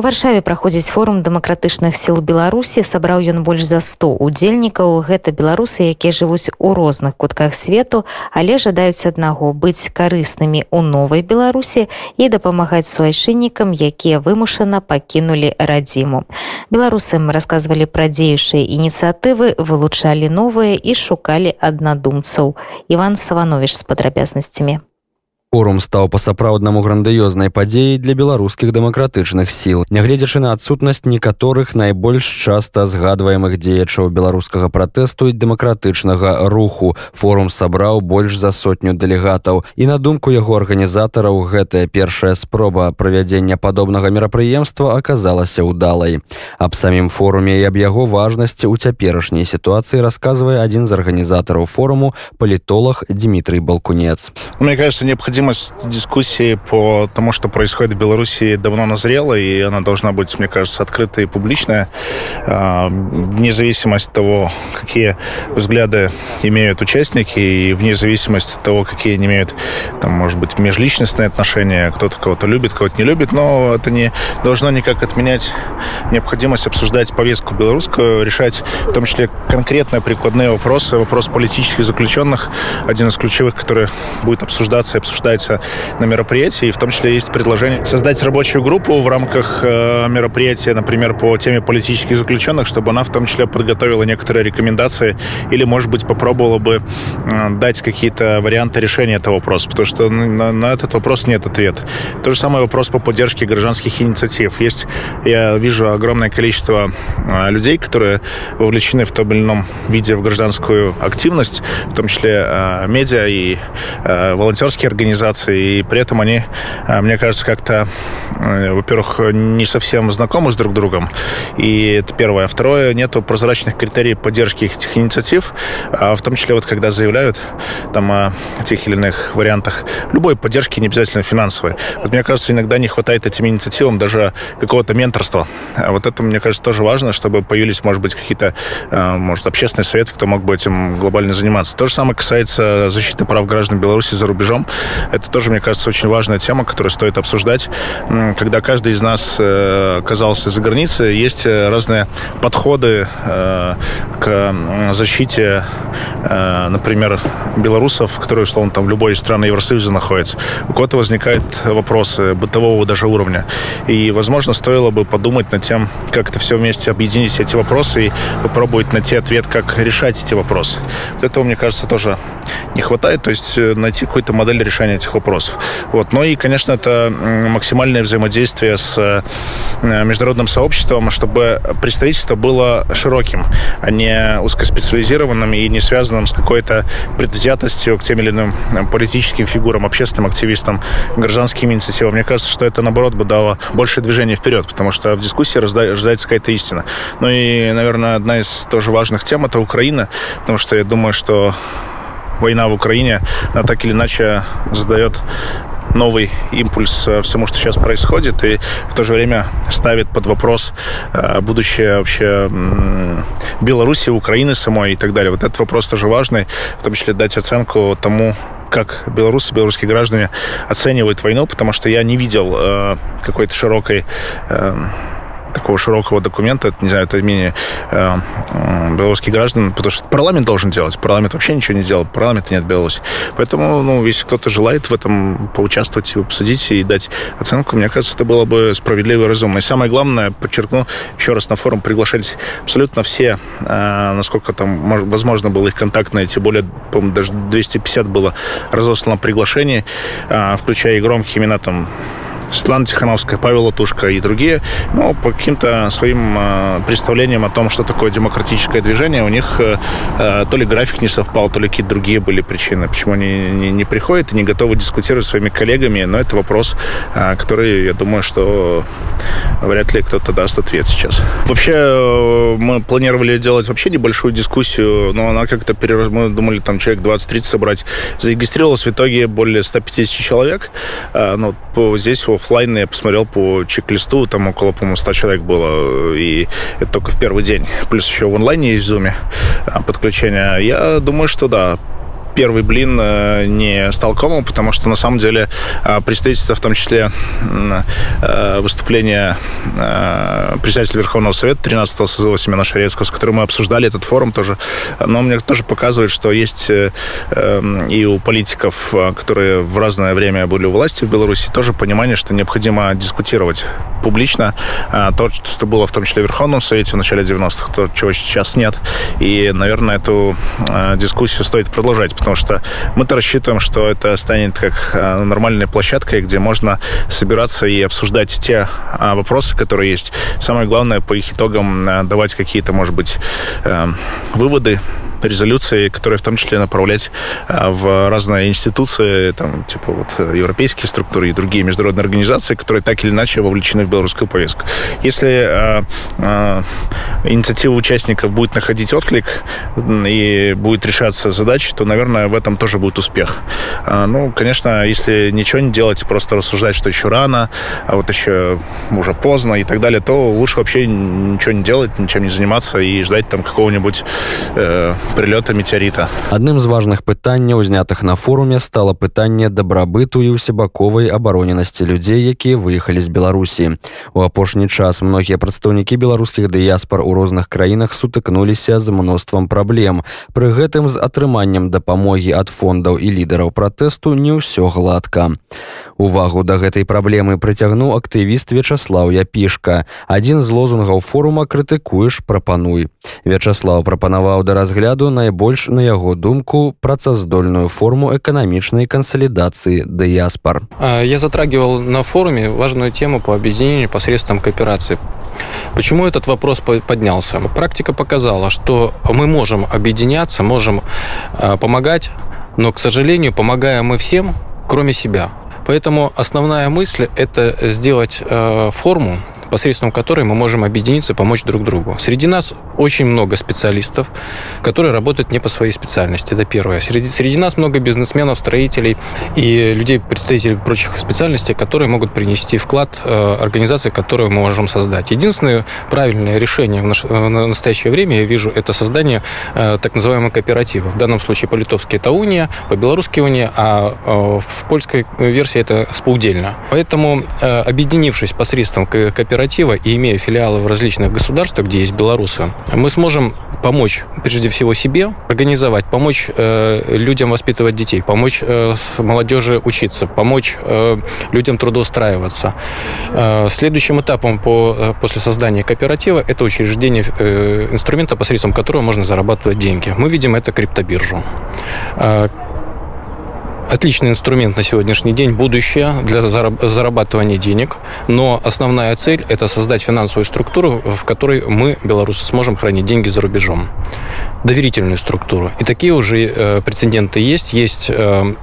У варшаве праходзіць форум дэмакратычных сіл беларусі. Сабраў ён больш за 100 удзельнікаў. Гэта беларусы якія жывуць у розных кутках свету але жадаюць аднаго быць карыснымі у новай беларусі і дапамагаць суайшыннікам якія вымушана пакінулі радзіму. Беларусам расказвалі пра дзеючыя ініцыятывы вылучалі новыя і шукалі аднадумцаў. Иван саванович з падрабязнасцямі Форум стаў па-сапраўднаму грандыёзнай падзеяй для беларускіх дэмакратычных сіл. Нягледзячы на адсутнасць некаторых найбольш часта згадваемых дзеячаў беларускага пратэсту і дэмакратычнага руху. Форум сабраў больш за сотню дэлегатаў. І на думку яго арганізатараў гэтая першая спроба правядзення падобнага мерапрыемства аказалася ўдалай. Аб самім форуме і аб яго важнасці ў цяперашняй сітуацыі расказвае адзін з арганізатараў форуму палітолог Дмітрий Балкунец. Мне кажется, необходимо необходимость дискуссии по тому, что происходит в Беларуси, давно назрела, и она должна быть, мне кажется, открытая и публичная, вне зависимости от того, какие взгляды имеют участники, и вне зависимости от того, какие они имеют, там, может быть, межличностные отношения, кто-то кого-то любит, кого-то не любит, но это не должно никак отменять необходимость обсуждать повестку белорусскую, решать в том числе конкретные прикладные вопросы, вопрос политических заключенных, один из ключевых, который будет обсуждаться и обсуждаться обсуждается на мероприятии. И в том числе есть предложение создать рабочую группу в рамках э, мероприятия, например, по теме политических заключенных, чтобы она в том числе подготовила некоторые рекомендации или, может быть, попробовала бы э, дать какие-то варианты решения этого вопроса, потому что на, на этот вопрос нет ответа. То же самое вопрос по поддержке гражданских инициатив. Есть, я вижу огромное количество э, людей, которые вовлечены в том или ином виде в гражданскую активность, в том числе медиа и волонтерские организации, организации, и при этом они, э, мне кажется, как-то, э, во-первых, не совсем знакомы с друг другом, и это первое. Второе, нету прозрачных критериев поддержки этих инициатив, а в том числе вот когда заявляют там о тех или иных вариантах любой поддержки, не обязательно финансовой. Вот мне кажется, иногда не хватает этим инициативам даже какого-то менторства. А вот это, мне кажется, тоже важно, чтобы появились, может быть, какие-то, э, может, общественные советы, кто мог бы этим глобально заниматься. То же самое касается защиты прав граждан Беларуси за рубежом. Это тоже, мне кажется, очень важная тема, которую стоит обсуждать. Когда каждый из нас э, оказался за границей, есть э, разные подходы э, к защите, например, белорусов, которые, условно, там в любой стране Евросоюза находятся. У кого-то возникают вопросы бытового даже уровня. И, возможно, стоило бы подумать над тем, как это все вместе объединить эти вопросы и попробовать найти ответ, как решать эти вопросы. Этого, мне кажется, тоже не хватает. То есть найти какую-то модель решения решения этих вопросов. Вот. Ну и, конечно, это максимальное взаимодействие с э, международным сообществом, чтобы представительство было широким, а не узкоспециализированным и не связанным с какой-то предвзятостью к тем или иным э, политическим фигурам, общественным активистам, гражданским инициативам. Мне кажется, что это, наоборот, бы дало больше движения вперед, потому что в дискуссии рождается какая-то истина. Ну и, наверное, одна из тоже важных тем — это Украина, потому что я думаю, что война в Украине, она так или иначе задает новый импульс э, всему, что сейчас происходит, и в то же время ставит под вопрос э, будущее вообще Беларуси, Украины самой и так далее. Вот этот вопрос тоже важный, в том числе дать оценку тому, как белорусы, белорусские граждане оценивают войну, потому что я не видел э, какой-то широкой э, такого широкого документа, это, не знаю, это мнение э, э, белорусских граждан, потому что парламент должен делать. Парламент вообще ничего не делал, парламента нет в Беларуси. Поэтому, ну, если кто-то желает в этом поучаствовать, обсудить и дать оценку, мне кажется, это было бы справедливо и разумно. И самое главное, подчеркну, еще раз на форум приглашались абсолютно все, э, насколько там возможно было их контактные, тем более, по-моему, даже 250 было разослано приглашений, э, включая и громкие имена там Светлана Тихановская, Павел Латушка и другие, ну, по каким-то своим э, представлениям о том, что такое демократическое движение, у них э, э, то ли график не совпал, то ли какие-то другие были причины, почему они не, не приходят и не готовы дискутировать с своими коллегами, но это вопрос, э, который, я думаю, что вряд ли кто-то даст ответ сейчас. Вообще, э, мы планировали делать вообще небольшую дискуссию, но она как-то перерос... Мы думали, там, человек 20-30 собрать. Зарегистрировалось в итоге более 150 человек. Э, ну, здесь офлайн я посмотрел по чек-листу, там около, по-моему, 100 человек было, и это только в первый день. Плюс еще в онлайне есть в Zoom а, подключение. Я думаю, что да, первый блин не стал комом, потому что на самом деле представительство, в том числе выступление председателя Верховного Совета 13-го созыва Семена Шарецкого, с которым мы обсуждали этот форум тоже, но мне тоже показывает, что есть и у политиков, которые в разное время были у власти в Беларуси, тоже понимание, что необходимо дискутировать публично а, то, что было в том числе в Верховном Совете в начале 90-х, то, чего сейчас нет. И, наверное, эту а, дискуссию стоит продолжать, потому что мы-то рассчитываем, что это станет как а, нормальной площадкой, где можно собираться и обсуждать те вопросы, которые есть. Самое главное, по их итогам давать какие-то, может быть, выводы, резолюции, которые в том числе направлять а, в разные институции, там, типа вот европейские структуры и другие международные организации, которые так или иначе вовлечены в белорусскую повестку. Если э, э, инициатива участников будет находить отклик и будет решаться задачи, то, наверное, в этом тоже будет успех. Э, ну, конечно, если ничего не делать, просто рассуждать, что еще рано, а вот еще уже поздно и так далее, то лучше вообще ничего не делать, ничем не заниматься и ждать там какого-нибудь э, прылёта метеорита адным з важных пытанняў узнятых на форуме стало пытанне дабрабыту і усебаковай абароненасці людзей якія выехалі з беларусі у апошні час многія прадстаўнікі беларускіх дыяспор у розных краінах сутыкнуліся з мноствам праблем. Пры гэтым з атрыманнем дапамогі ад фондаў і лідараў пратэсту не ўсё гладка. Увагу да гэтай праблемы прыцягнуў актывіст вячаслав япішка. Адзін з лозунгаў форума крытыкуеш прапануй вячаслав прапанаваў да разгляду найбольш на яго думку працаздольную форму эканамічнай кансалідацыі дыяспор я затрагивал на форуме важную тему по объединению посредством кооперации Почему этот вопрос поднялся? Практика показала, что мы можем объединяться, можем помогать, но, к сожалению, помогаем мы всем, кроме себя. Поэтому основная мысль – это сделать э, форму, посредством которой мы можем объединиться, помочь друг другу. Среди нас очень много специалистов, которые работают не по своей специальности. Это первое. Среди, среди нас много бизнесменов, строителей и людей, представителей прочих специальностей, которые могут принести вклад э, организации, которую мы можем создать. Единственное правильное решение в, наш, в настоящее время, я вижу, это создание э, так называемого кооператива. В данном случае по-литовски это уния, по-белорусски уния, а э, в польской версии это споудельно. Поэтому, э, объединившись посредством кооператива, кооператива и имея филиалы в различных государствах, где есть белорусы, мы сможем помочь прежде всего себе организовать, помочь э, людям воспитывать детей, помочь э, молодежи учиться, помочь э, людям трудоустраиваться. Э, следующим этапом по, э, после создания кооператива это учреждение э, инструмента, посредством которого можно зарабатывать деньги. Мы видим это криптобиржу. Э, отличный инструмент на сегодняшний день, будущее для зарабатывания денег, но основная цель – это создать финансовую структуру, в которой мы, белорусы, сможем хранить деньги за рубежом. Доверительную структуру. И такие уже э, прецеденты есть. Есть э,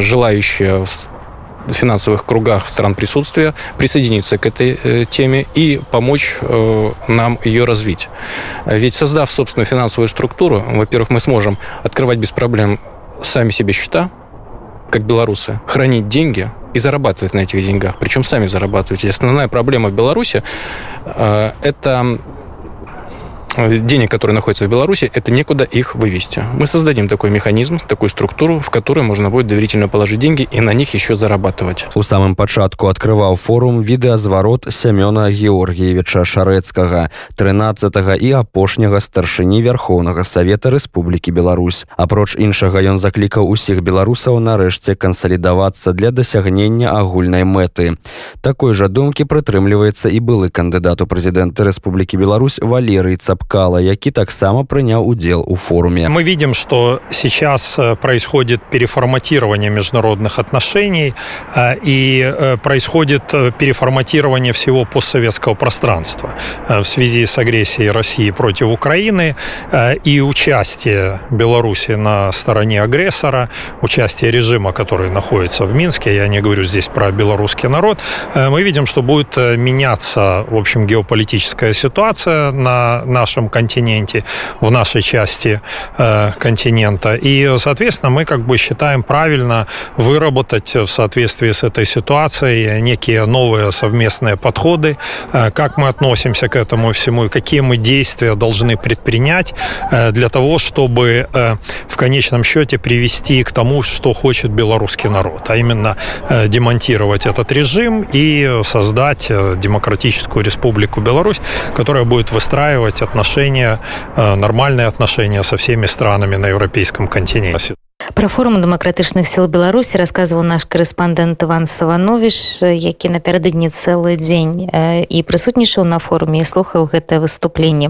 желающие в финансовых кругах стран присутствия присоединиться к этой э, теме и помочь нам ее развить. Ведь создав собственную финансовую структуру, во-первых, мы сможем открывать без проблем сами себе счета, как белорусы, хранить деньги и зарабатывать на этих деньгах. Причем сами зарабатывать. И основная проблема в Беларуси э, это денег, которые находятся в Беларуси, это некуда их вывести. Мы создадим такой механизм, такую структуру, в которой можно будет доверительно положить деньги и на них еще зарабатывать. У самым пачатку открываў форум відэазварот Сямёна Георгиевича Шарэцкага, 13 і апошняга старшыні Верхоўнага Савета Рэспублікі Беларусь. Апроч іншага ён заклікаў усіх беларусаў нарэшце кансалідавацца для дасягнення агульнай мэты. Такой жа думкі прытрымліваецца і былы кандыдат у прэзідэнты Рэспублікі Беларусь Валерый Цап Кала, які таксама принял удел у форуме. Мы видим, что сейчас э, происходит переформатирование международных отношений э, и э, происходит переформатирование всего постсоветского пространства в связи с агрессией России против Украины и участие Беларуси на стороне агрессора, участие режима, который находится в Минске, я не говорю здесь про белорусский народ, мы видим, что будет меняться, в общем, геополитическая ситуация на наш нашем континенте, в нашей части э, континента. И, соответственно, мы как бы считаем правильно выработать в соответствии с этой ситуацией некие новые совместные подходы, э, как мы относимся к этому всему и какие мы действия должны предпринять э, для того, чтобы э, в конечном счете привести к тому, что хочет белорусский народ, а именно э, демонтировать этот режим и создать э, демократическую республику Беларусь, которая будет выстраивать отношения, э, нормальные отношения со всеми странами на европейском континенте. Пра форум дэмакратычных сіл Беларусі расказваў наш корэспандэнт Іван Саванович, які напярэдадні цэлы дзень і прысутнічаў на форуме і слухаў гэтае выступленне.